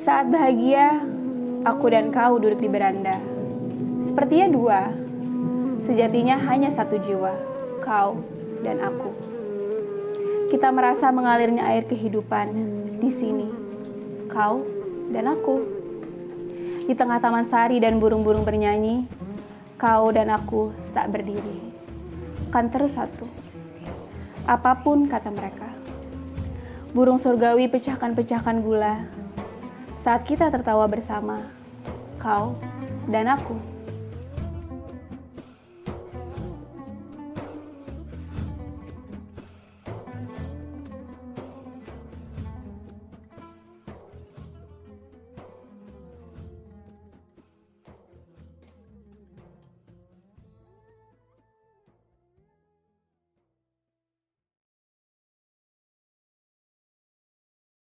Saat bahagia, aku dan kau duduk di beranda. Sepertinya dua, sejatinya hanya satu jiwa, kau dan aku. Kita merasa mengalirnya air kehidupan di sini, kau dan aku. Di tengah taman sari dan burung-burung bernyanyi, kau dan aku tak berdiri. Kan terus satu. Apa pun kata mereka. Burung surgawi pecahkan-pecahkan gula saat kita tertawa bersama, kau dan aku.